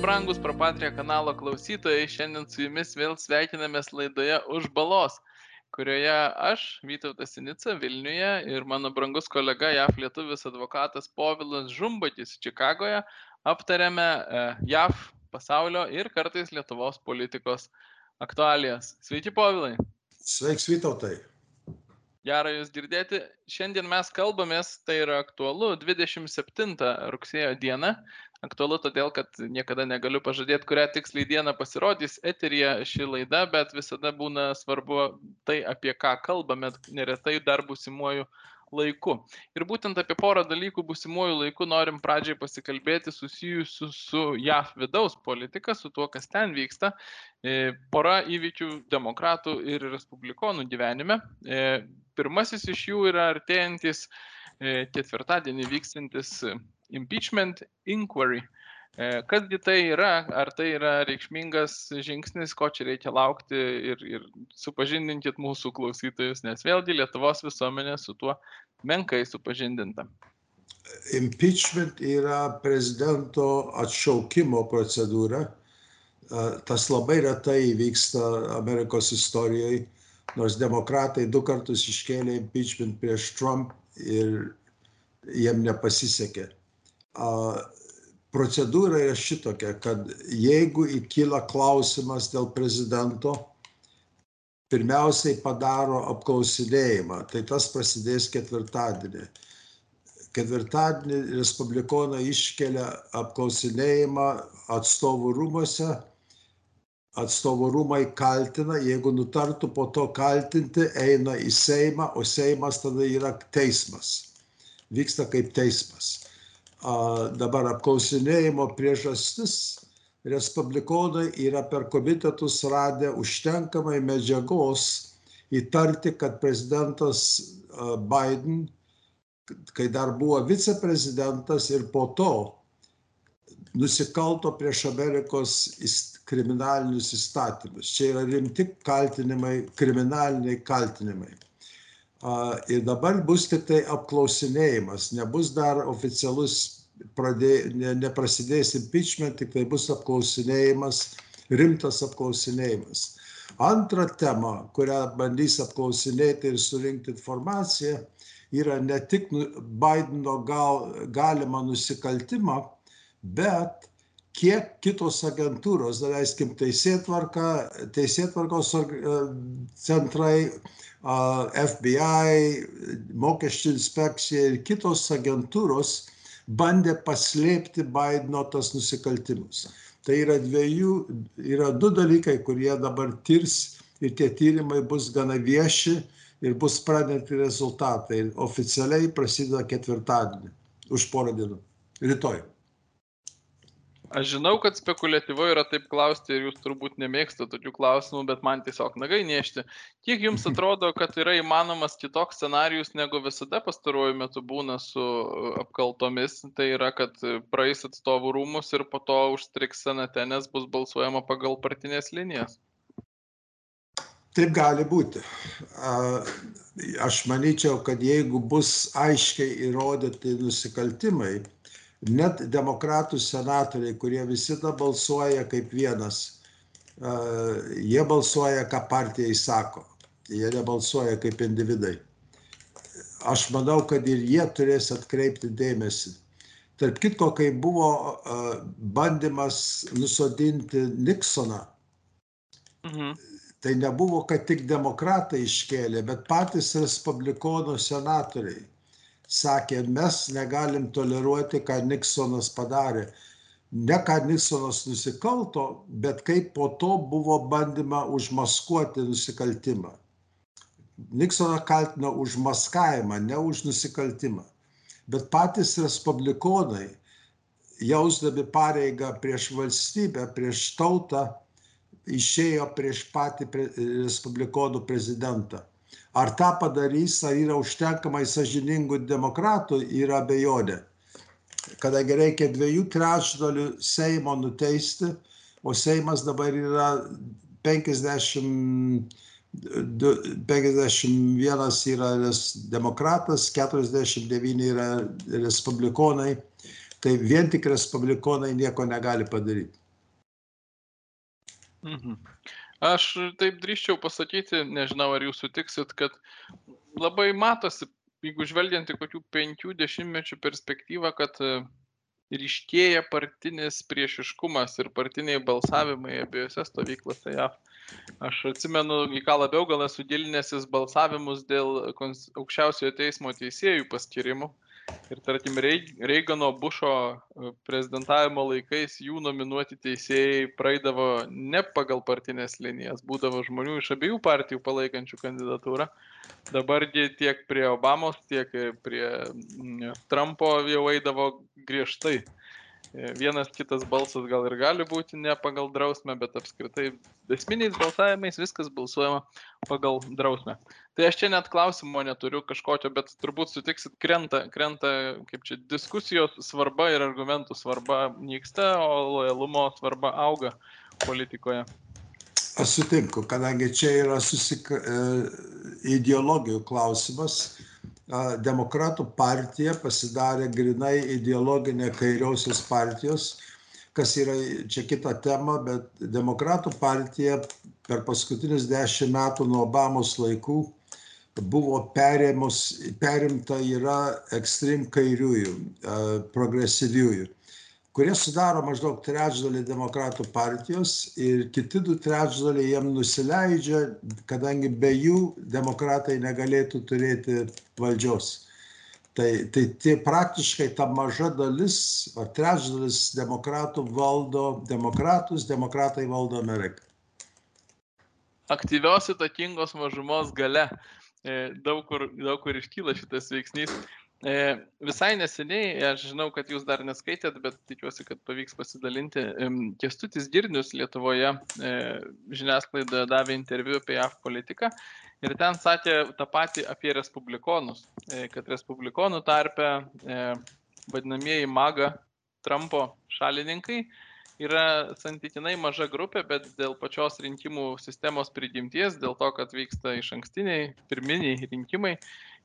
brangus Propatria kanalo klausytojai, šiandien su jumis vėl sveikinamės laidoje Už balos, kurioje aš, Vytautas Sinica, Vilniuje ir mano brangus kolega JAF lietuvis advokatas Povilas Žumbatis Čikagoje aptarėme e, JAF pasaulio ir kartais Lietuvos politikos aktualijas. Sveiki, Povilai. Sveiks, Vytautai. Gera Jūs girdėti. Šiandien mes kalbamės, tai yra aktualu, 27 rugsėjo dieną aktualu todėl kad niekada negaliu pažadėt kurią tiksliai dieną pasirodys eteryje ši laida bet visada būna svarbu tai apie ką kalbame neretai dar būsimuoju laiku. Ir būtent apie porą dalykų būsimuoju laiku norim pradžiai pasikalbėti susijusių su JAV vidaus politika, su tuo, kas ten vyksta. E, pora įvykių demokratų ir respublikonų gyvenime. E, pirmasis iš jų yra artėjantis e, ketvirtadienį vykstantis impeachment inquiry. E, kasgi tai yra, ar tai yra reikšmingas žingsnis, ko čia reikia laukti ir, ir supažindinkit mūsų klausytojus, nes vėlgi Lietuvos visuomenė su tuo menkai supažindinta. Impeachment yra prezidento atšaukimo procedūra. E, tas labai retai vyksta Amerikos istorijoje, nors demokratai du kartus iškėlė impeachment prieš Trump ir jiem nepasisekė procedūra yra šitokia, kad jeigu įkyla klausimas dėl prezidento, pirmiausiai padaro apklausinėjimą, tai tas prasidės ketvirtadienį. Ketvirtadienį Respublikonai iškelia apklausinėjimą atstovų rūmose, atstovų rūmai kaltina, jeigu nutartų po to kaltinti, eina į Seimą, o Seimas tada yra teismas. Vyksta kaip teismas dabar apklausinėjimo priežastis respublikonai yra per komitetus radę užtenkamai medžiagos įtarti, kad prezidentas Biden, kai dar buvo viceprezidentas ir po to nusikalto prieš Amerikos kriminalinius įstatymus. Čia yra rimti kaltinimai, kriminaliniai kaltinimai. Ir dabar bus tik tai apklausinėjimas, nebus dar oficialus, pradė, ne, neprasidės impeachment, tik tai bus apklausinėjimas, rimtas apklausinėjimas. Antra tema, kurią bandys apklausinėti ir surinkti informaciją, yra ne tik nu, Bideno gal, galima nusikaltimą, bet kiek kitos agentūros, daleiskim, teisėtvarka, teisėtvarkos centrai, FBI, mokesčių inspekcija ir kitos agentūros bandė paslėpti Bideno tas nusikaltimus. Tai yra dviejų, yra du dalykai, kurie dabar tirs ir tie tyrimai bus gana vieši ir bus pradėti rezultatai. Oficialiai prasideda ketvirtadienį, už porą dienų, rytoj. Aš žinau, kad spekuliatyvu yra taip klausti ir jūs turbūt nemėgstate tokių klausimų, bet man tiesiog nagai nešti. Kiek jums atrodo, kad yra įmanomas kitoks scenarius, negu visada pastaruoju metu būna su uh, apkaltomis? Tai yra, kad praeis atstovų rūmus ir po to užstriks senate, nes bus balsuojama pagal partinės linijas. Taip gali būti. Aš manyčiau, kad jeigu bus aiškiai įrodyti nusikaltimai, net demokratų senatoriai, kurie visada balsuoja kaip vienas, jie balsuoja, ką partija įsako. Jie nebalsuoja kaip individai. Aš manau, kad ir jie turės atkreipti dėmesį. Tarp kitko, kai buvo bandymas nusodinti Niksoną, mhm. tai nebuvo, kad tik demokratai iškėlė, bet patys respublikonų senatoriai sakė, mes negalim toleruoti, ką Niksonas padarė. Ne ką Niksonas nusikalto, bet kaip po to buvo bandyma užmaskuoti nusikaltimą. Niksoną kaltino už maskavimą, ne už nusikaltimą. Bet patys respublikonai, jausdami pareigą prieš valstybę, prieš tautą, išėjo prieš patį respublikonų prezidentą. Ar tą padarys, ar yra užtenkamai sažiningų demokratų, yra abejonė. Kadangi reikia dviejų trečdalių Seimo nuteisti, o Seimas dabar yra 50, 51 yra demokratas, 49 yra respublikonai, tai vien tik respublikonai nieko negali padaryti. Mhm. Aš taip drįščiau pasakyti, nežinau ar jūs sutiksit, kad labai matosi, jeigu žvelgiant į kokių penkių dešimtmečių perspektyvą, kad e, ryškėja partinis priešiškumas ir partiniai balsavimai abiejose stovyklose JAV. Aš atsimenu, į ką labiau gal esu gilinęsis balsavimus dėl aukščiausiojo teismo teisėjų paskirimų. Ir tarkim, Reigano Bušo e, prezidentavimo laikais jų nominuoti teisėjai praeidavo ne pagal partinės linijas, būdavo žmonių iš abiejų partijų palaikančių kandidatūrą. Dabargi tiek prie Obamos, tiek prie Trumpo jau eidavo griežtai vienas kitas balsas gal ir gali būti ne pagal drausmę, bet apskritai esminiais balsavimais viskas balsuojama pagal drausmę. Tai aš čia net klausimo neturiu kažkokio, bet turbūt sutiksit, krenta, krenta kaip čia diskusijos svarba ir argumentų svarba nyksta, o lojalumo svarba auga politikoje. Aš sutinku, kadangi čia yra susik... E, ideologijų klausimas, demokratų partija pasidarė grinai ideologinė kairiausios partijos, kas yra čia kita tema, bet demokratų partija per paskutinius dešimt metų nuo Obamos laikų buvo perėmus, perimta yra ekstrem kairiųjų, progresyviųjų kurie sudaro maždaug trečdalį demokratų partijos ir kiti du trečdaliai jiem nusileidžia, kadangi be jų demokratai negalėtų turėti valdžios. Tai, tai tie praktiškai ta maža dalis, ar trečdalis demokratų valdo demokratus, demokratai valdo Ameriką. Aktyvios įtakingos mažumos gale. E, daug kur, daug kur iškyla šitas veiksnys. E, visai neseniai, aš žinau, kad jūs dar neskaitėt, bet tikiuosi, kad pavyks pasidalinti. Kestutis Girnius Lietuvoje e, žiniasklaidoje davė interviu apie JAV politiką ir ten sakė tą patį apie respublikonus, e, kad respublikonų tarpe vadinamieji maga Trumpo šalininkai yra santykinai maža grupė, bet dėl pačios rinkimų sistemos prigimties, dėl to, kad vyksta iš ankstiniai, pirminiai rinkimai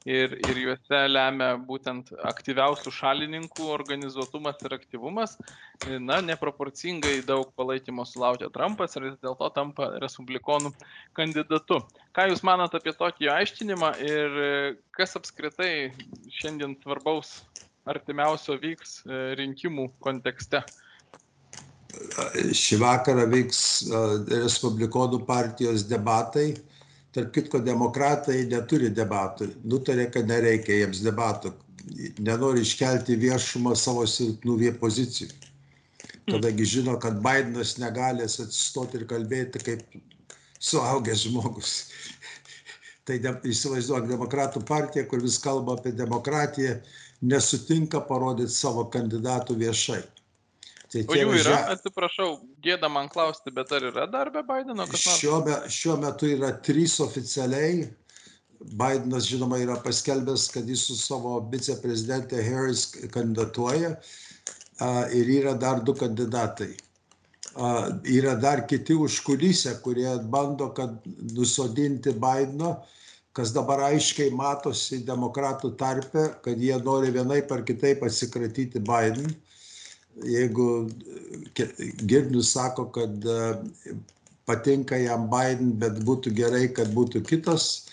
ir, ir juose lemia būtent aktyviausių šalininkų organizuotumas ir aktyvumas, na, neproporcingai daug palaikymo sulaukia Trumpas ir dėl to tampa respublikonų kandidatu. Ką Jūs manat apie tokį aiškinimą ir kas apskritai šiandien svarbaus artimiausio vyks e, rinkimų kontekste? šį vakarą vyks Respublikonų partijos debatai. Tarp kitko, demokratai neturi debatų. Nutarė, kad nereikia jiems debatų. Nenori iškelti viešumą savo silpnų pozicijų. Kadangi žino, kad Bidenas negalės atsistoti ir kalbėti kaip suaugęs žmogus. tai de, įsivaizduok, demokratų partija, kur vis kalba apie demokratiją, nesutinka parodyti savo kandidatų viešai. Tai o jų yra, atsiprašau, gėda man klausti, bet ar yra dar be Bideno? Šiuo, me, šiuo metu yra trys oficialiai. Bidenas, žinoma, yra paskelbęs, kad jis su savo viceprezidentė Harris kandidatuoja ir yra dar du kandidatai. Yra dar kiti užkulise, kurie bando, kad nusodinti Bideno, kas dabar aiškiai matosi demokratų tarpe, kad jie nori vienai par kitaip atsikratyti Biden jeigu Girnius sako, kad e, patinka jam Biden, bet būtų gerai, kad būtų kitas,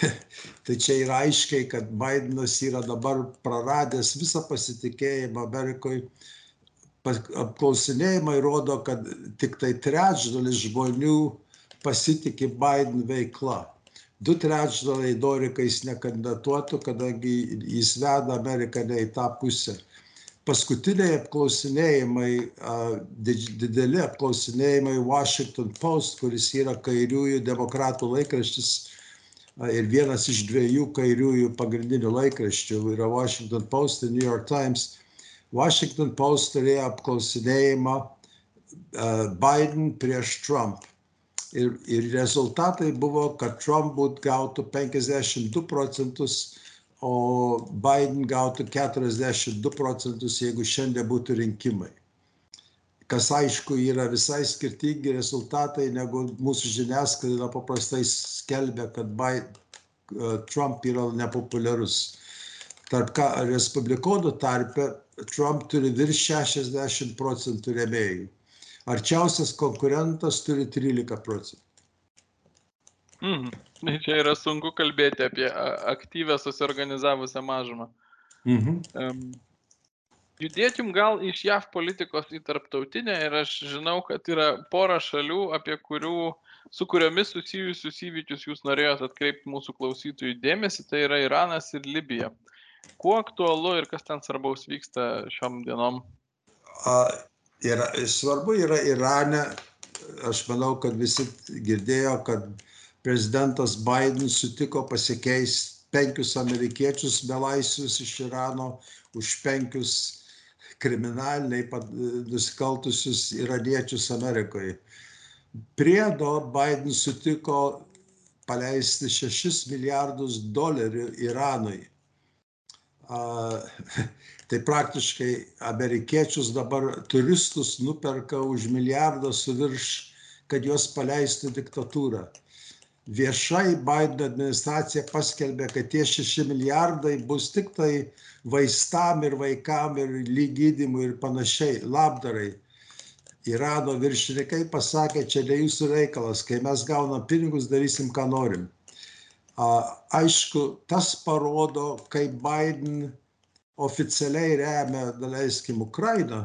tai čia yra aiškiai, kad Bidenas yra dabar praradęs visą pasitikėjimą Amerikoje. Apklausinėjimai rodo, kad tik tai trečdalis žmonių pasitikė Biden veikla. Du trečdaliai nori, kai jis nekandidatuotų, kadangi jis veda Ameriką ne į tą pusę paskutiniai apklausinėjimai, dideli apklausinėjimai Washington Post, kuris yra kairiųjų demokratų laikraštis ir vienas iš dviejų kairiųjų pagrindinių laikraščių yra Washington Post ir New York Times. Washington Post turėjo apklausinėjimą Biden prieš Trump. Ir, ir rezultatai buvo, kad Trump būt gautų 52 procentus o Biden gautų 42 procentus, jeigu šiandien būtų rinkimai. Kas aišku yra visai skirtingi rezultatai, negu mūsų žiniasklaida paprastai skelbia, kad Biden, Trump yra nepopuliarus. Tarp ką respublikonų tarpe Trump turi virš 60 procentų remėjų, Arčiausias konkurentas turi 13 procentų. Mhm. Tai čia yra sunku kalbėti apie aktyvę susiorganizavusią mažumą. Mhm. Um, judėkim gal iš JAV politikos į tarptautinę ir aš žinau, kad yra pora šalių, apie kurių, su kuriomis susijusius įvykius jūs norėjote atkreipti mūsų klausytojų dėmesį, tai yra Iranas ir Libija. Kuo aktualu ir kas ten svarbaus vyksta šiom dienom? A, yra, svarbu yra Irane, aš manau, kad visi girdėjo, kad prezidentas Biden sutiko pasikeisti penkius amerikiečius belaisvius iš Irano už penkius kriminaliniai nusikaltusius iraniečius Amerikoje. Priedo Biden sutiko paleisti 6 milijardus dolerių Iranui. A, tai praktiškai amerikiečius dabar turistus nuperka už milijardą su virš, kad juos paleistų diktatūrą viešai Biden administracija paskelbė, kad tie 6 milijardai bus tik tai vaistam ir vaikam ir lygydymui ir panašiai, labdarai. Irano viršininkai pasakė, čia ne jūsų reikalas, kai mes gaunam pinigus, darysim, ką norim. Aišku, tas parodo, kaip Biden oficialiai remia, daleiskim, Ukrainą,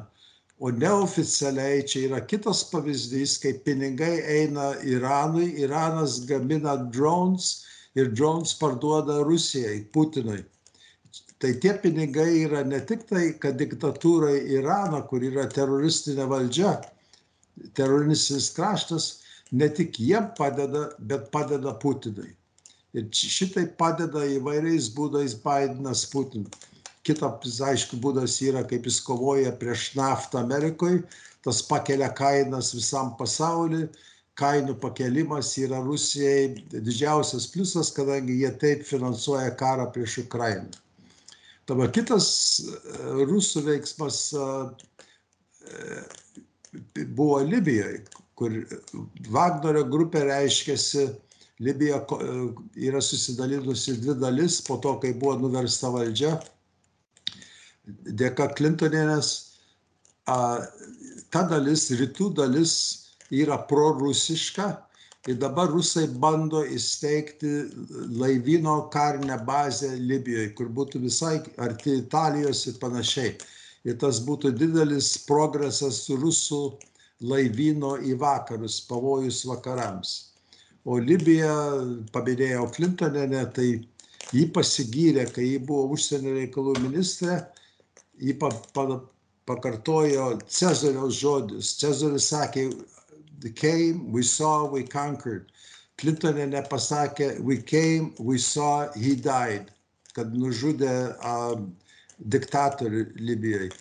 o neoficialiai čia yra kitas pavyzdys kai pinigai eina iranui. Iranas gamina drones ir drones parduoda rusijai putinui. Tai tie pinigai yra ne tik tai kad diktatūrai irano kur yra teroristinė valdžia teroristinis kraštas ne tik jiem padeda bet padeda putinui. Ir šitai padeda įvairiais būdais baidenas putinui kitas aišku būdas yra kaip jis kovoja prieš naftą amerikoj. Tas pakelia kainas visam pasauly kainų pakėlimas yra rusijai didžiausias pliusas kadangi jie taip finansuoja karą prieš ukrainą. Dabar kitas rusų veiksmas buvo libijoj kur vagnerio grupė reiškėsi. Libija yra susidalinusi dvi dalis po to kai buvo nuversta valdžia dėka Klintonienės ta dalis, rytų dalis yra prorusiška ir dabar rusai bando įsteigti laivyno karinę bazę Libijoje, kur būtų visai arti Italijos ir panašiai. Ir tas būtų didelis progresas rusų laivyno į vakarus, pavojus vakarams. O Libija, paminėjau Klintonienę, tai jį pasigyrė, kai ji buvo užsienio reikalų ministrė, ji pa, pa, pakartojo Cezariaus žodžius. Cezaris sakė, we came, we saw, we conquered. Clintonė nepasakė, we came, we saw, he died, kad nužudė uh, diktatorių Libijoje.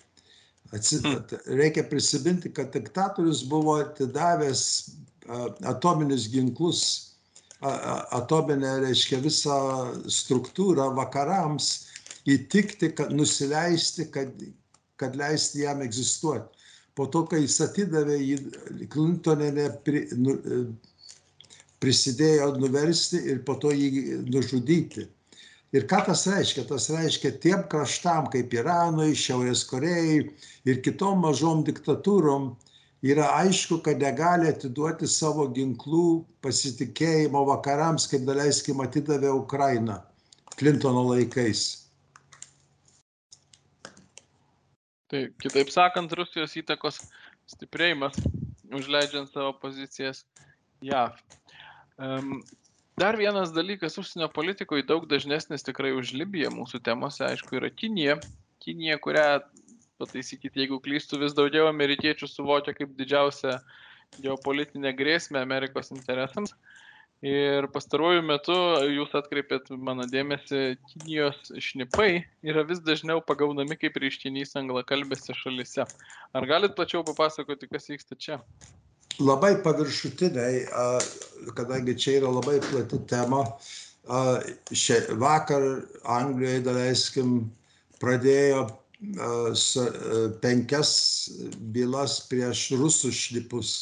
Atsit, reikia prisiminti, kad diktatorius buvo atidavęs uh, atominius ginklus, uh, atominę, reiškia, visą struktūrą vakarams įtikti, kad nusileisti, kad, kad leisti jam egzistuoti. Po to, kai jis atidavė jį, Clintonė pri, nu, prisidėjo nuversti ir po to jį nužudyti. Ir ką tas reiškia? Tas reiškia tiem kraštam kaip Iranui, Šiaurės Korejai ir kitom mažom diktatūrom yra aišku, kad negali atiduoti savo ginklų pasitikėjimo vakarams, kaip daleiskim atidavė Ukraina Clintono laikais. Tai kitaip sakant, Rusijos įtakos stiprėjimas, užleidžiant savo pozicijas JAV. Um, dar vienas dalykas užsienio politikoje daug dažnesnis tikrai už Libiją mūsų temose, aišku, yra Kinija. Kinija, kurią, pataisykit, jeigu klystų, vis daugiau amerikiečių suvokia kaip didžiausią geopolitinę grėsmę Amerikos interesams. Ir pastaruoju metu jūs atkreipėt mano dėmesį, Kinijos šnipai yra vis dažniau pagaunami kaip reiškinys anglakalbėse šalise. Ar galit plačiau papasakoti, kas vyksta čia? Labai paviršutiniai, kadangi čia yra labai plati tema. Šia, vakar Anglijoje, daleiskim, pradėjo penkias bylas prieš rusų šnipus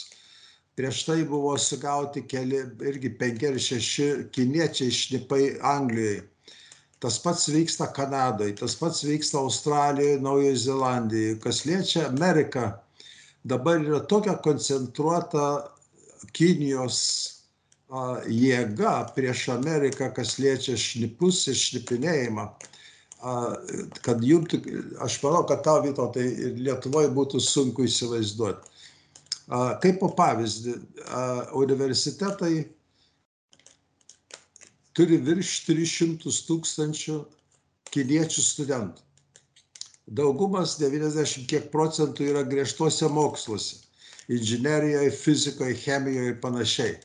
prieš tai buvo sugauti keli irgi penki ar šeši kiniečiai šnipai Anglijoje. Tas pats vyksta Kanadoje, tas pats vyksta Australijoje, Naujoje Zelandijoje. Kas liečia Ameriką, dabar yra tokia koncentruota Kinijos a, jėga prieš Ameriką, kas liečia šnipus ir šnipinėjimą, a, kad tik- aš manau, kad tau Vyto tai Lietuvoje būtų sunku įsivaizduoti. Kaip po pavyzdį, universitetai turi virš 300 tūkstančių kiniečių studentų. Daugumas 90 kiek procentų yra griežtuose moksluose - inžinerijoje, fizikoje, chemijoje ir panašiai.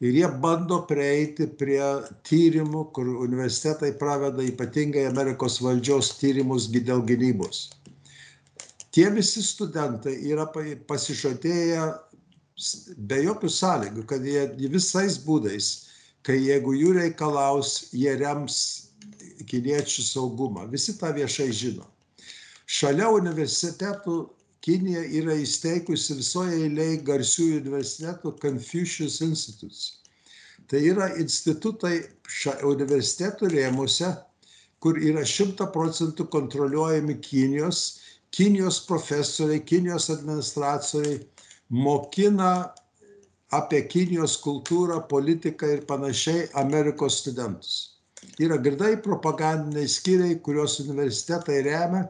Ir jie bando prieiti prie tyrimų, kur universitetai praveda ypatingai Amerikos valdžios tyrimus dėl gynybos. Tie visi studentai yra pa- pasižadėję be jokių sąlygų, kad jie visais būdais, kai jeigu jų reikalaus, jie rems kiniečių saugumą. Visi tą viešai žino. Šalia universitetų Kinija yra įsteigusi visoje eilėje garsių universitetų Confucius Institutes. Tai yra institutai universitetų rėmuose, kur yra šimta procentų kontroliuojami Kinijos. Kinijos profesoriai, Kinijos administratoriai mokina apie Kinijos kultūrą, politiką ir panašiai Amerikos studentus. Yra grdai propagandiniai skyriai, kuriuos universitetai remia,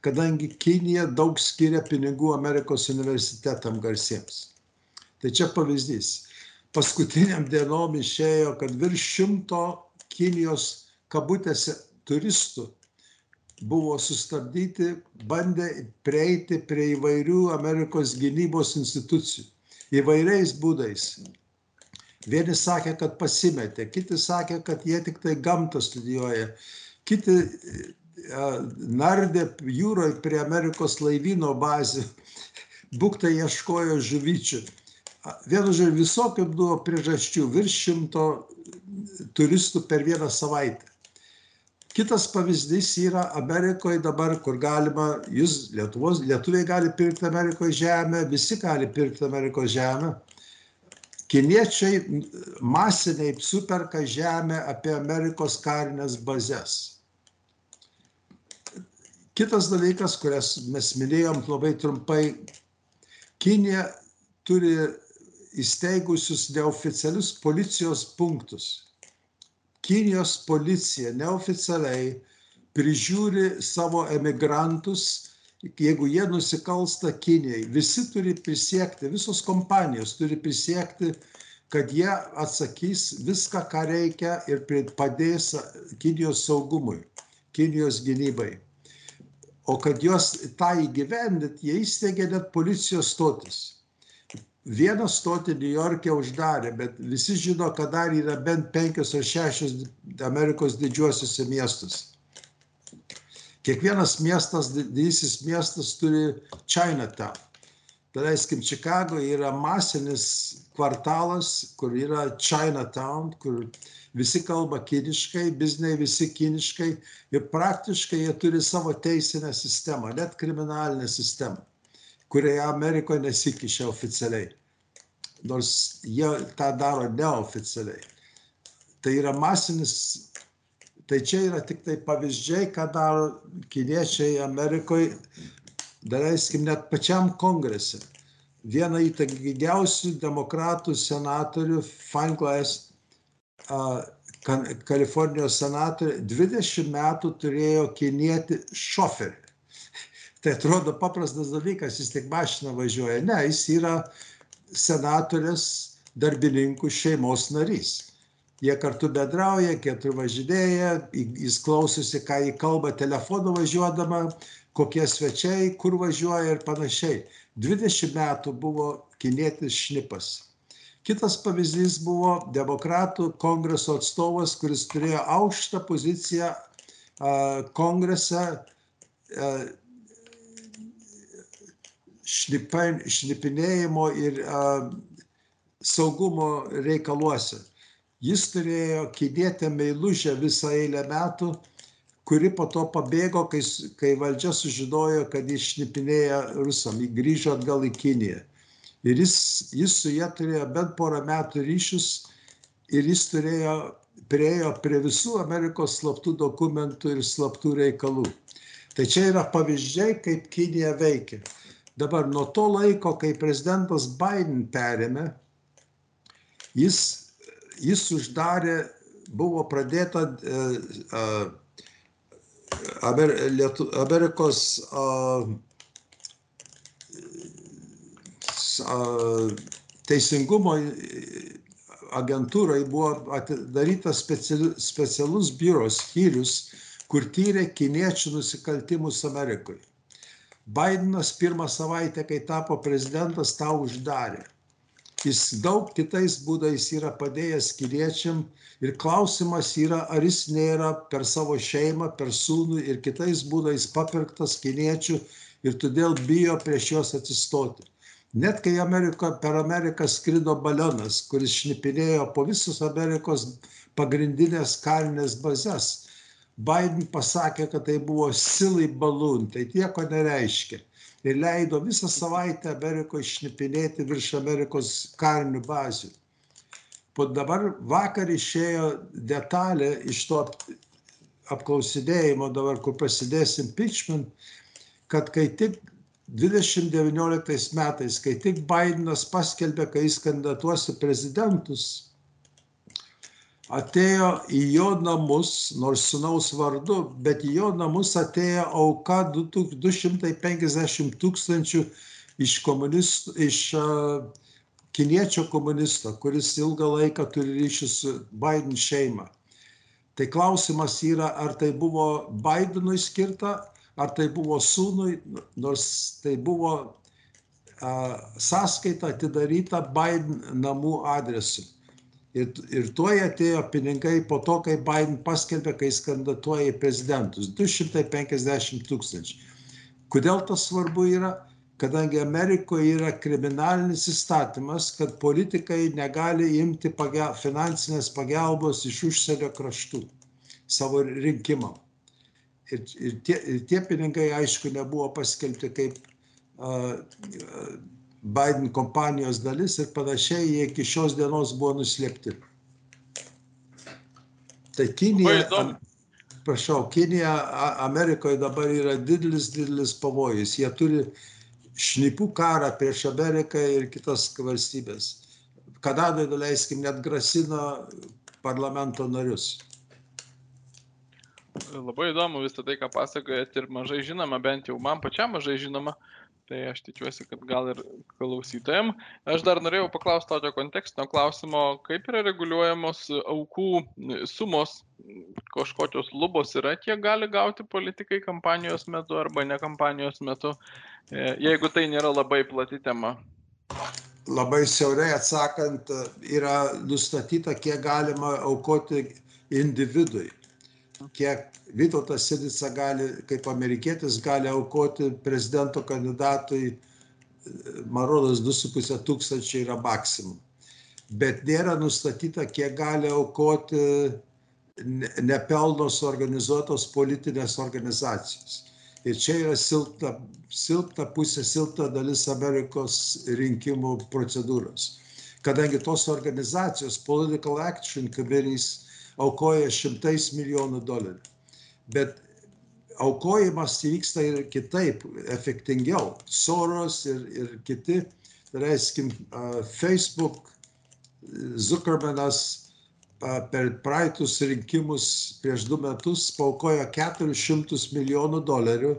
kadangi Kinija daug skiria pinigų Amerikos universitetam garsiems. Tai čia pavyzdys. Paskutiniam dienom išėjo, kad virš šimto Kinijos kabutėse turistų buvo sustabdyti, bandė prieiti prie įvairių Amerikos gynybos institucijų. Įvairiais būdais. Vieni sakė, kad pasimetė, kiti sakė, kad jie tik tai gamtą studijuoja, kiti e, nardė jūroje prie Amerikos laivyno bazių, būktai ieškojo žuvyčių. Vienu žodžiu, visokių buvo priežasčių, virš šimto turistų per vieną savaitę. Kitas pavyzdys yra Amerikoje dabar, kur galima, jūs Lietuvos, lietuviai gali pirkti Amerikoje žemę, visi gali pirkti Amerikos žemę. Kiniečiai masiniai superka žemę apie Amerikos karinės bazės. Kitas dalykas, kurias mes minėjom labai trumpai, Kinija turi įsteigusius neoficialius policijos punktus. Kinijos policija neoficialiai prižiūri savo emigrantus, jeigu jie nusikalsta Kinijai. Visi turi prisiekti, visos kompanijos turi prisiekti, kad jie atsakys viską, ką reikia ir padės Kinijos saugumui, Kinijos gynybai. O kad juos tą įgyvendint, jie įsteigė net policijos stotis. Vieną stotį New York'e uždarė, bet visi žino, kad dar yra bent penkios ar šešios Amerikos didžiuosiuose miestuose. Kiekvienas miestas, didysis miestas turi Chinatown. Daleiskim, Čikagoje yra masinis kvartalas, kur yra Chinatown, kur visi kalba kiniškai, bizniai visi kiniškai ir praktiškai jie turi savo teisinę sistemą, net kriminalinę sistemą, kurioje Amerikoje nesikišia oficialiai. Nors jie tą daro neoficialiai. Tai yra masinis, tai čia yra tik tai pavyzdžiai, ką daro kiniečiai Amerikoje, daleiskim, net pačiam kongrese. Viena įtakingiausių demokratų senatorių, Feinklas, Kalifornijos senatorė 20 metų turėjo kinieti šoferį. Tai atrodo paprastas dalykas, jis tik mašina važiuoja. Ne, jis yra senatorės darbininkų šeimos narys. Jie kartu bedrauja, kartu važinėja, jis klausosi, ką jį kalba telefonu važiuodama, kokie svečiai, kur važiuoja ir panašiai. 20 metų buvo kinietis šnipas. Kitas pavyzdys buvo demokratų kongreso atstovas, kuris turėjo aukštą poziciją kongrese a, šnipa, šnipinėjimo ir a, saugumo reikaluose. Jis turėjo kinietę meilužę visą eilę metų, kuri po to pabėgo, kai, kai valdžia sužinojo, kad jis šnipinėja rusam. Jis grįžo atgal į Kiniją. Ir jis, jis su jie turėjo bent porą metų ryšius ir jis turėjo, priejo prie visų Amerikos slaptų dokumentų ir slaptų reikalų. Tai čia yra pavyzdžiai, kaip Kinija veikia. Dabar nuo to laiko, kai prezidentas Biden perėmė, jis, jis uždarė, buvo pradėta uh, Amer, Lietu, Amerikos uh, uh, teisingumo agentūrai buvo atidarytas specialus biuros skyrius, kur tyrė kiniečių nusikaltimus Amerikoje. Bidenas pirmą savaitę, kai tapo prezidentas, tą uždarė. Jis daug kitais būdais yra padėjęs kiniečiam ir klausimas yra, ar jis nėra per savo šeimą, per sūnų ir kitais būdais papirktas kiniečių ir todėl bijo prieš juos atsistoti. Net kai Amerika, per Ameriką skrido balionas, kuris šnipinėjo po visus Amerikos pagrindinės karinės bazės, Biden pasakė, kad tai buvo silly balloon, tai nieko nereiškia. Ir leido visą savaitę Amerikoje šnipinėti virš Amerikos karinių bazių. Po dabar vakar išėjo detalė iš to apklausinėjimo dabar, kur prasidės impeachment, kad kai tik 2019 metais, kai tik Bidenas paskelbė, kai jis kandidatuos į prezidentus, atėjo į jo namus, nors sunaus vardu, bet į jo namus atėjo auka 250 tūkstančių iš, iš uh, kiniečio komunisto, kuris ilgą laiką turi ryšį su Biden šeima. Tai klausimas yra, ar tai buvo Bidenui skirta, ar tai buvo sūnui, nors tai buvo a, sąskaita atidaryta Biden namų adresu. Ir, ir tuo atėjo pinigai po to, kai Biden paskelbė, kai jis kandidatuoja į prezidentus. 250 tūkstančių. Kodėl tas svarbu yra? Kadangi Amerikoje yra kriminalinis įstatymas, kad politikai negali imti pagal, finansinės pagalbos iš užsienio kraštų savo rinkimam ir, ir, tie, ir tie pinigai, aišku, nebuvo paskelbti kaip uh, Biden kompanijos dalis ir panašiai, jie iki šios dienos buvo nuslėpti. Tai Kinija, prašau, Kinija Amerikoje dabar yra didelis, didelis pavojus. Jie turi šnipų karą prieš Ameriką ir kitas valstybės. Kanadoje, daleiskim, net grasina parlamento narius. Labai įdomu visą tai, ką pasakojat ir mažai žinoma, bent jau man pačiam mažai žinoma. Tai aš tikiuosi, kad gal ir klausytojams. Aš dar norėjau paklausti tokio kontekstinio klausimo, kaip yra reguliuojamos aukų sumos, kažkokios lubos yra, kiek gali gauti politikai kampanijos metu arba ne kampanijos metu, e, jeigu tai nėra labai plati tema. Labai siaurai atsakant, yra nustatyta, kiek galima aukoti individui kiek Vytautas Sinica gali, kaip amerikietis, gali aukoti prezidento kandidatui, man rodos, 2,5 tūkstančiai yra maksimum. Bet nėra nustatyta, kiek gali aukoti nepelnos organizuotos politinės organizacijos. Ir čia yra silpna, silpna pusė, silpna dalis Amerikos rinkimų procedūros. Kadangi tos organizacijos, Political Action Committees, aukoja šimtais milijonų dolerių. Bet aukojimas įvyksta ir kitaip, efektingiau. Soros ir, ir kiti, tai reiskim, Facebook, Zuckermanas per praeitus rinkimus prieš du metus paukojo 400 milijonų dolerių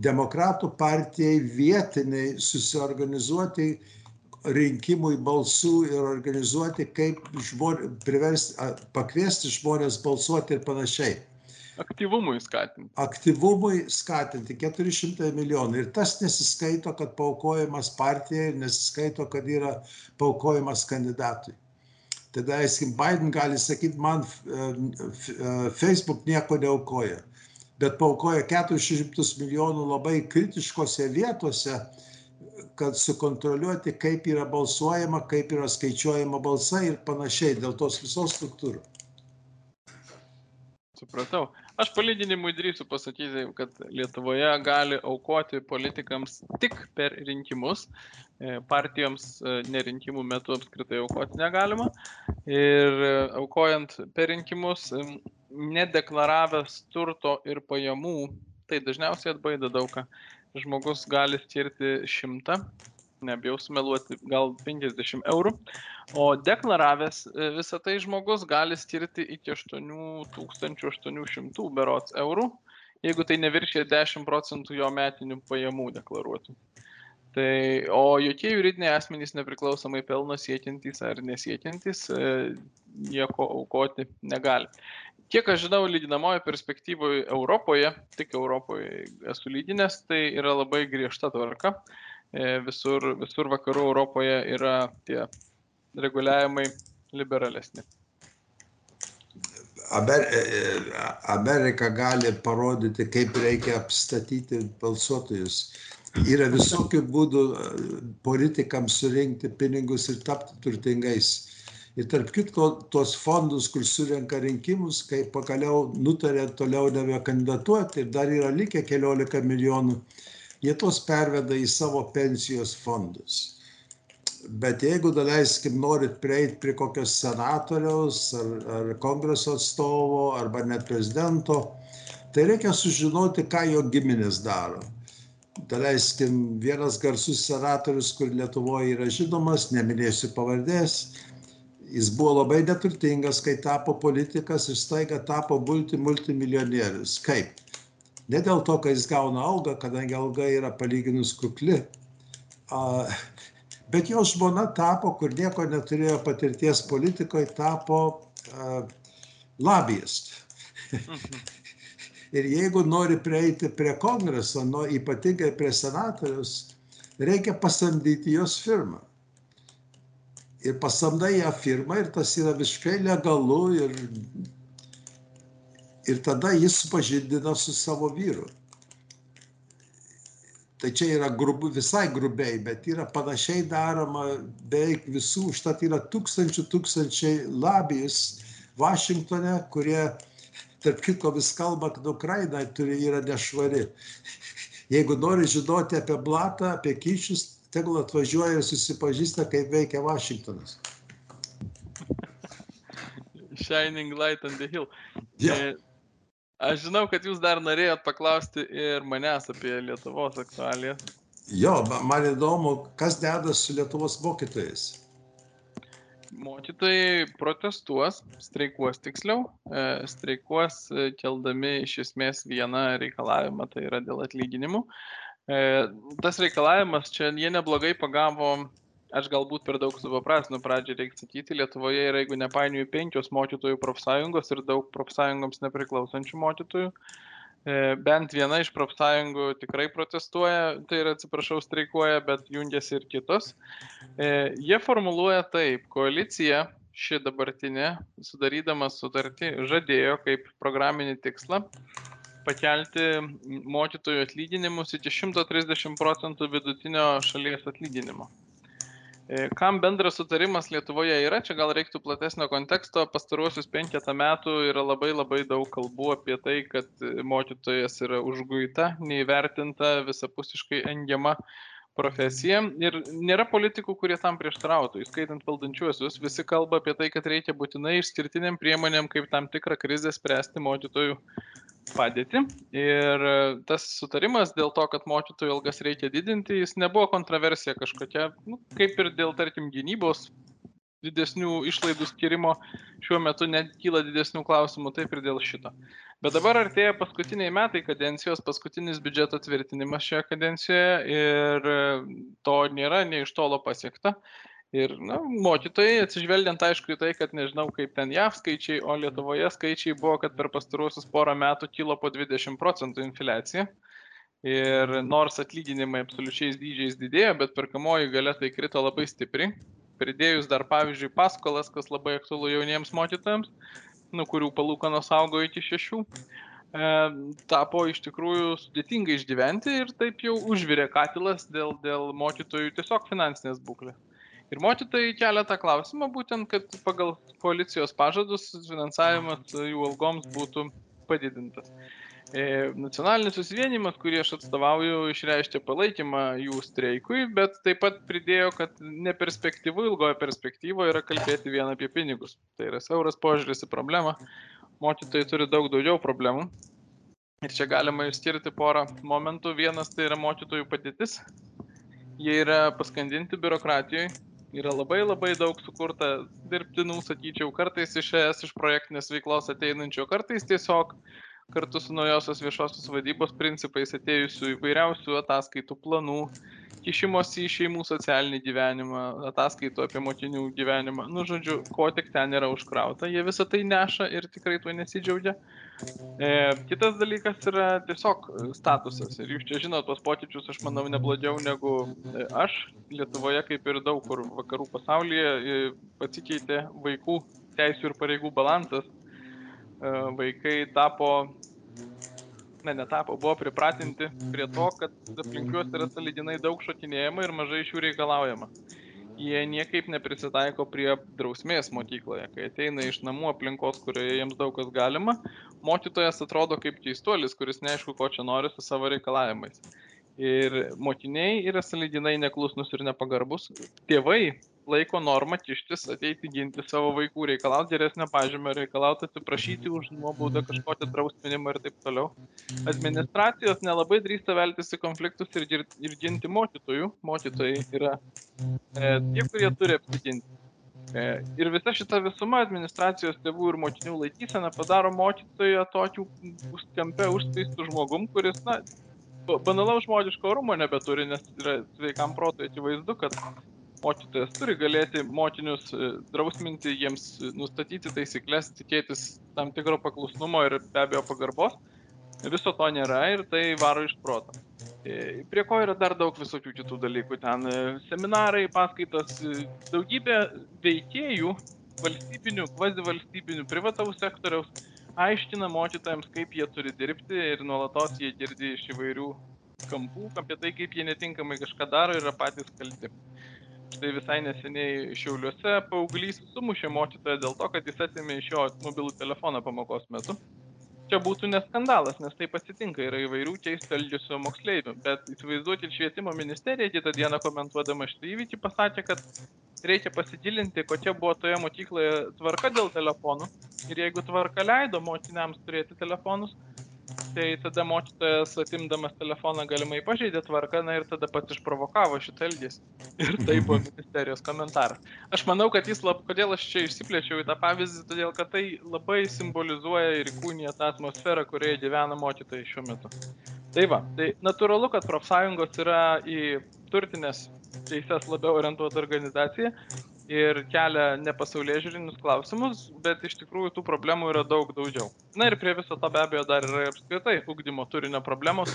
demokratų partijai vietiniai susiorganizuoti rinkimui balsų ir organizuoti, kaip žmonės, priversti, pakviesti žmonės balsuoti ir panašiai. Aktyvumui skatinti. Aktyvumui skatinti 400 milijonų. Ir tas nesiskaito, kad paukojimas partijai ir nesiskaito, kad yra paukojimas kandidatui. Tada, eskim, Biden gali sakyti, man Facebook nieko neaukoja. Bet paukoja 400 milijonų labai kritiškose vietose, kad sukontroliuoti, kaip yra balsuojama, kaip yra skaičiuojama balsai ir panašiai dėl tos visos struktūros. Supratau. Aš palyginimui drįsiu pasakyti, kad Lietuvoje gali aukoti politikams tik per rinkimus. E, partijoms e, nerinkimų metu apskritai aukoti negalima. Ir e, aukojant per rinkimus, nedeklaravęs turto ir pajamų, tai dažniausiai atbaida daugą. Žmogus gali skirti 100, nebijau sumeluoti, gal 50 eurų, o deklaravęs e, visą tai žmogus gali skirti iki 8800 berots eurų, jeigu tai neviršė 10 procentų jo metinių pajamų deklaruotų. Tai, o jokie juridiniai asmenys nepriklausomai pelno siekiantys ar nesiekiantys e, nieko aukoti negali. Kiek aš žinau, lyginamojo perspektyvoje Europoje, tik Europoje esu lyginęs, tai yra labai griežta tvarka. E, visur, visur vakarų Europoje yra tie reguliavimai liberalesni. E, Amerika gali parodyti, kaip reikia apstatyti balsuotojus. Yra visokių būdų politikams surinkti pinigus ir tapti turtingais ir tarp kitko tuos fondus kur surenka rinkimus kai pagaliau nutarė toliau nebekandidatuoti ir dar yra likę keliolika milijonų jie tuos perveda į savo pensijos fondus bet jeigu daleiskim norit prieit prie kokio senatoriaus ar, ar kongreso atstovo arba net prezidento, tai reikia sužinoti, ką jo giminės daro. Daleiskim, vienas garsus senatorius, kur Lietuvoje yra žinomas, neminėsiu pavardės, jis buvo labai neturtingas, kai tapo politikas ir staiga tapo multi, multimilijonierius. Kaip? Ne dėl to, kad jis gauna algą, kadangi alga yra palyginus kukli, bet jo žmona tapo, kur nieko neturėjo patirties politikoje, tapo lobbyist. Ir jeigu nori prieiti prie kongreso, nu, ypatingai prie senatorius, reikia pasamdyti jos firmą ir pasamdai ją firmą ir tas yra visiškai legalu ir, ir tada jis supažindina su savo vyru. Tai čia yra grubu, visai grubiai, bet yra panašiai daroma beveik visų, užtat yra tūkstančių tūkstančiai labijus Vašingtone, kurie, tarp kitko, vis kalba, kad Ukraina turi, yra nešvari. Jeigu nori žinoti apie blatą, apie kyšius, tegul atvažiuoja ir susipažįsta, kaip veikia Vašingtonas. Shining light on the hill. Yeah. Aš žinau, kad jūs dar norėjot paklausti ir manęs apie Lietuvos aktualijas. Jo, man įdomu, kas dedas su Lietuvos mokytojais. Mokytojai protestuos, streikuos tiksliau, e, streikuos e, keldami iš esmės vieną reikalavimą, tai yra dėl atlyginimų. E, tas reikalavimas čia jie neblogai pagavo, aš galbūt per daug supaprasnu pradžią reikia sakyti, Lietuvoje yra, jeigu nepainioju, penkios mokytojų profsąjungos ir daug profsąjungoms nepriklausančių mokytojų. E, bent viena iš profsąjungų tikrai protestuoja, tai yra, atsiprašau, streikuoja, bet jungiasi ir kitos. E, jie formuluoja taip, koalicija ši dabartinė, sudarydama sutartį, žadėjo kaip programinį tikslą pakelti mokytojų atlyginimus iki 130 procentų vidutinio šalies atlyginimo. E, kam bendras sutarimas Lietuvoje yra, čia gal reiktų platesnio konteksto, pastaruosius penketą metų yra labai labai daug kalbų apie tai, kad mokytojas yra užguita, neįvertinta, visapusiškai engiama profesija. Ir nėra politikų, kurie tam prieštrautų, įskaitant valdančiuosius, visi kalba apie tai, kad reikia būtinai išskirtiniam priemonėm kaip tam tikrą krizę spręsti mokytojų padėtį. Ir e, tas sutarimas dėl to, kad mokytojų algas reikia didinti, jis nebuvo kontroversija kažkokia, nu, kaip ir dėl, tarkim, gynybos didesnių išlaidų skirimo šiuo metu net kyla didesnių klausimų, taip ir dėl šito. Bet dabar artėja paskutiniai metai kadencijos, paskutinis biudžeto tvirtinimas šioje kadencijoje ir e, to nėra nei iš tolo pasiekta. Ir na, mokytojai, atsižvelgiant aišku į tai, kad nežinau kaip ten JAV skaičiai, o Lietuvoje skaičiai buvo, kad per pastaruosius porą metų kilo po 20 procentų infliacija. Ir nors atlyginimai absoliučiais dydžiais didėjo, bet perkamoji galia tai krito labai stipriai. Pridėjus dar pavyzdžiui paskolas, kas labai aktualu jauniems mokytojams, nu, kurių palūkanos augo iki šešių, e, tapo iš tikrųjų sudėtinga išgyventi ir taip jau užvirė katilas dėl, dėl mokytojų tiesiog finansinės būklės. Ir mokytojai kelia tą klausimą būtent, kad pagal koalicijos pažadus finansavimas jų algoms būtų padidintas. E, nacionalinis susivienimas, kurį aš atstovauju, išreiškė palaikymą jų streikui, bet taip pat pridėjo, kad neperspektyvu, ilgoje perspektyvoje yra kalbėti vien apie pinigus. Tai yra siauras požiūris į problemą. Mokytojai turi daug daugiau problemų. Ir čia galima išskirti porą momentų. Vienas tai yra mokytojų padėtis. Jie yra paskandinti biurokratijoje. Yra labai labai daug sukurta dirbtinų, sakyčiau, kartais iš ES, iš projektinės veiklos ateinančio, kartais tiesiog kartu su naujosios viešosios vadybos principais atėjusių įvairiausių ataskaitų planų, kišimosi į šeimų socialinį gyvenimą, ataskaitų apie mokinių gyvenimą. Nu, žodžiu, ko tik ten yra užkrauta, jie visą tai neša ir tikrai tuo nesidžiaugia. E, kitas dalykas yra tiesiog statusas. Ir jūs čia žinote tuos pokyčius, aš manau, neblogiau negu e, aš. Lietuvoje, kaip ir daug kur vakarų pasaulyje, e, pasikeitė vaikų teisų ir pareigų balansas. E, vaikai tapo, ne, netapo, buvo pripratinti prie to, kad aplink juos yra salidinai daug šokinėjama ir mažai iš jų reikalaujama jie niekaip neprisitaiko prie drausmės mokykloje. Kai ateina iš namų aplinkos, kurioje jiems daug kas galima, mokytojas atrodo kaip keistuolis, kuris neaišku, ko čia nori su savo reikalavimais. Ir mokiniai yra salidinai neklusnus ir nepagarbus. Tėvai laiko normą kištis, ateiti ginti savo vaikų, reikalauti geresnio pažymio, reikalauti atsiprašyti už nuobaudą, kažkokią drausminimą ir taip toliau. Administracijos nelabai drįsta veltis į konfliktus ir, ir ginti mokytojų. Mokytojai yra e, tie, kurie turi apsiginti. E, ir visa šita visuma administracijos tėvų ir mokinių laikysena padaro mokytoją tokių kampe užspeistų žmogum, kuris, na, banalaus žmogiško orumo nebeturi, nes yra sveikam protui akivaizdu, kad mokytojas turi galėti mokinius e, drausminti, jiems nustatyti taisyklės, tikėtis tam tikro paklusnumo ir be abejo pagarbos. Viso to nėra ir tai varo iš proto. E, prie ko yra dar daug visokių kitų dalykų. Ten e, seminarai, paskaitos, daugybė veikėjų, valstybinių, kvazi valstybinių, privataus sektoriaus, aiškina mokytojams, kaip jie turi dirbti ir nuolatos jie girdi iš įvairių kampų apie tai, kaip jie netinkamai kažką daro ir yra patys kalti. Štai visai neseniai Šiauliuose paauglys sumušė mokytoją dėl to, kad jis atėmė iš jo mobilų telefoną pamokos metu. Čia būtų neskandalas, nes taip atsitinka, yra įvairių keistų elgesio moksleivių, bet įsivaizduokit švietimo ministerija kitą dieną komentuodama šitą įvykį pasakė, kad reikia pasigilinti, kokia buvo toje mokykloje tvarka dėl telefonų ir jeigu tvarka leido mokiniams turėti telefonus, tai tada mokytojas atimdamas telefoną galimai pažeidė tvarką, na ir tada pats išprovokavo šitą elgesį. Ir tai buvo ministerijos komentaras. Aš manau, kad jis, lab, kodėl aš čia išsiplėčiau į tą pavyzdį, todėl kad tai labai simbolizuoja ir kūnija tą atmosferą, kurioje gyvena mokytojai šiuo metu. Tai va, tai natūralu, kad profsąjungos yra į turtinės teises labiau orientuota organizacija ir kelia ne pasaulyje žiūrinius klausimus, bet iš tikrųjų tų problemų yra daug daugiau. Na ir prie viso to be abejo dar yra apskritai ugdymo turinio problemos.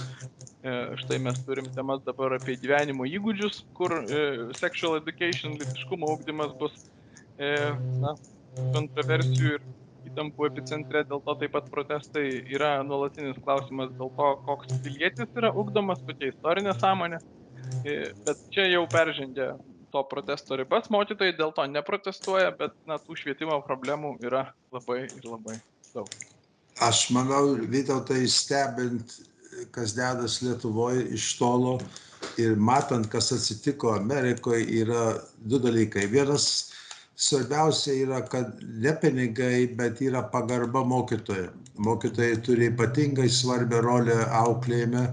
E, štai mes turim temas dabar apie gyvenimo įgūdžius, kur e, sexual education, litiškumo ugdymas bus e, na, kontroversijų ir įtampų epicentre, dėl to taip pat protestai yra nuolatinis klausimas dėl to, koks pilietis yra ugdomas, kokia istorinė sąmonė. Bet čia jau peržengia to protesto ribas, mokytojai dėl to neprotestuoja, bet na, tų švietimo problemų yra labai ir labai daug. Aš manau, Vytautai stebint, kas dedas Lietuvoje iš tolo ir matant, kas atsitiko Amerikoje, yra du dalykai. Vienas svarbiausia yra, kad ne pinigai, bet yra pagarba mokytojai. Mokytojai turi ypatingai svarbią rolę auklėjime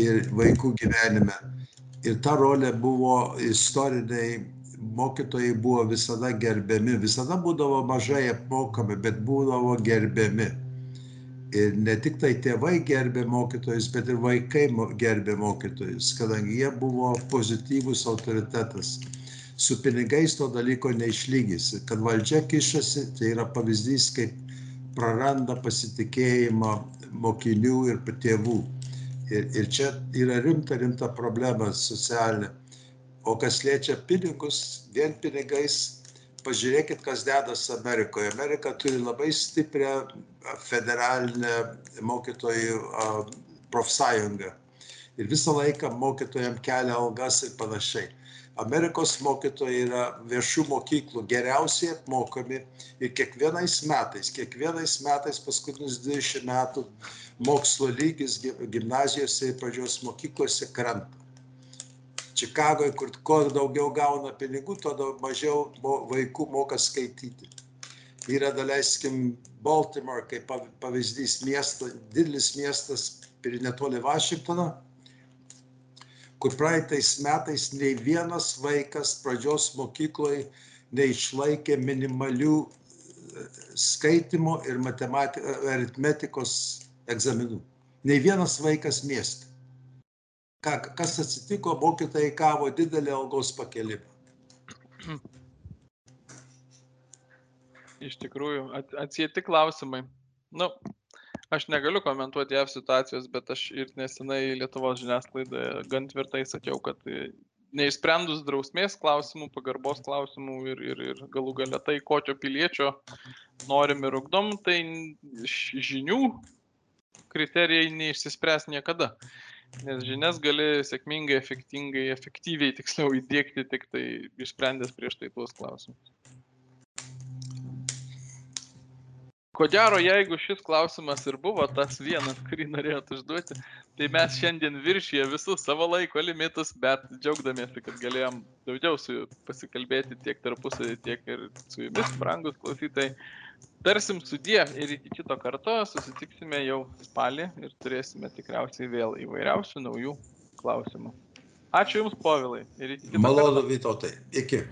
ir vaikų gyvenime ir ta rolė buvo istoriniai mokytojai buvo visada gerbiami, visada būdavo mažai apmokami, bet būdavo gerbiami. Ir ne tik tai tėvai gerbė mokytojus, bet ir vaikai gerbė mokytojus, kadangi jie buvo pozityvus autoritetas. Su pinigais to dalyko neišlygysi. Kad valdžia kišasi, tai yra pavyzdys, kaip praranda pasitikėjimą mokinių ir tėvų. Ir, ir čia yra rimta, rimta problema socialinė. O kas liečia pinigus, vien pinigais, pažiūrėkit, kas dedas Amerikoje. Amerika turi labai stiprią federalinę mokytojų profsąjungą. Ir visą laiką mokytojams kelia algas ir panašiai. Amerikos mokytojai yra viešų mokyklų geriausiai apmokami ir kiekvienais metais, kiekvienais metais paskutinius 20 metų mokslo lygis gimnazijose ir pradžios mokyklose krenta. Čikagoje, kur kuo daugiau gauna pinigų, tuo mažiau vaikų moka skaityti. Yra, daleiskim, Baltimore kaip pavyzdys miestas, didelis miestas ir netoli Vašingtono, kur praeitais metais nei vienas vaikas pradžios mokykloje neišlaikė minimalių e, skaitimo ir aritmetikos egzaminų. Nei vienas vaikas mieste. Ką, kas atsitiko, mokytojai gavo didelį algos pakelimą. Iš tikrųjų, atsieti klausimai. Nu, aš negaliu komentuoti JAV situacijos, bet aš ir nesenai Lietuvos žiniasklaidoje gan tvirtai sakiau, kad neišsprendus drausmės klausimų, pagarbos klausimų ir, ir, ir galų gale tai, kokio piliečio norim ir ugdom, tai žinių kriterijai neišsispręs niekada. Nes žinias gali sėkmingai, efektingai, efektyviai tiksliau įdėkti tik tai išsprendęs prieš tai tuos klausimus. Ko gero, jeigu šis klausimas ir buvo tas vienas, kurį norėjot užduoti, tai mes šiandien viršyje visus savo laiko limitus, bet džiaugdamiesi, kad galėjom daugiau su pasikalbėti tiek tarpusavį, tiek ir su jumis, brangus klausytojai. Tarsim sudie ir iki kito karto susitiksime jau spalį ir turėsime tikriausiai vėl įvairiausių naujų klausimų. Ačiū Jums, povilai. Ir iki kito Malonu, Vytautai. Iki.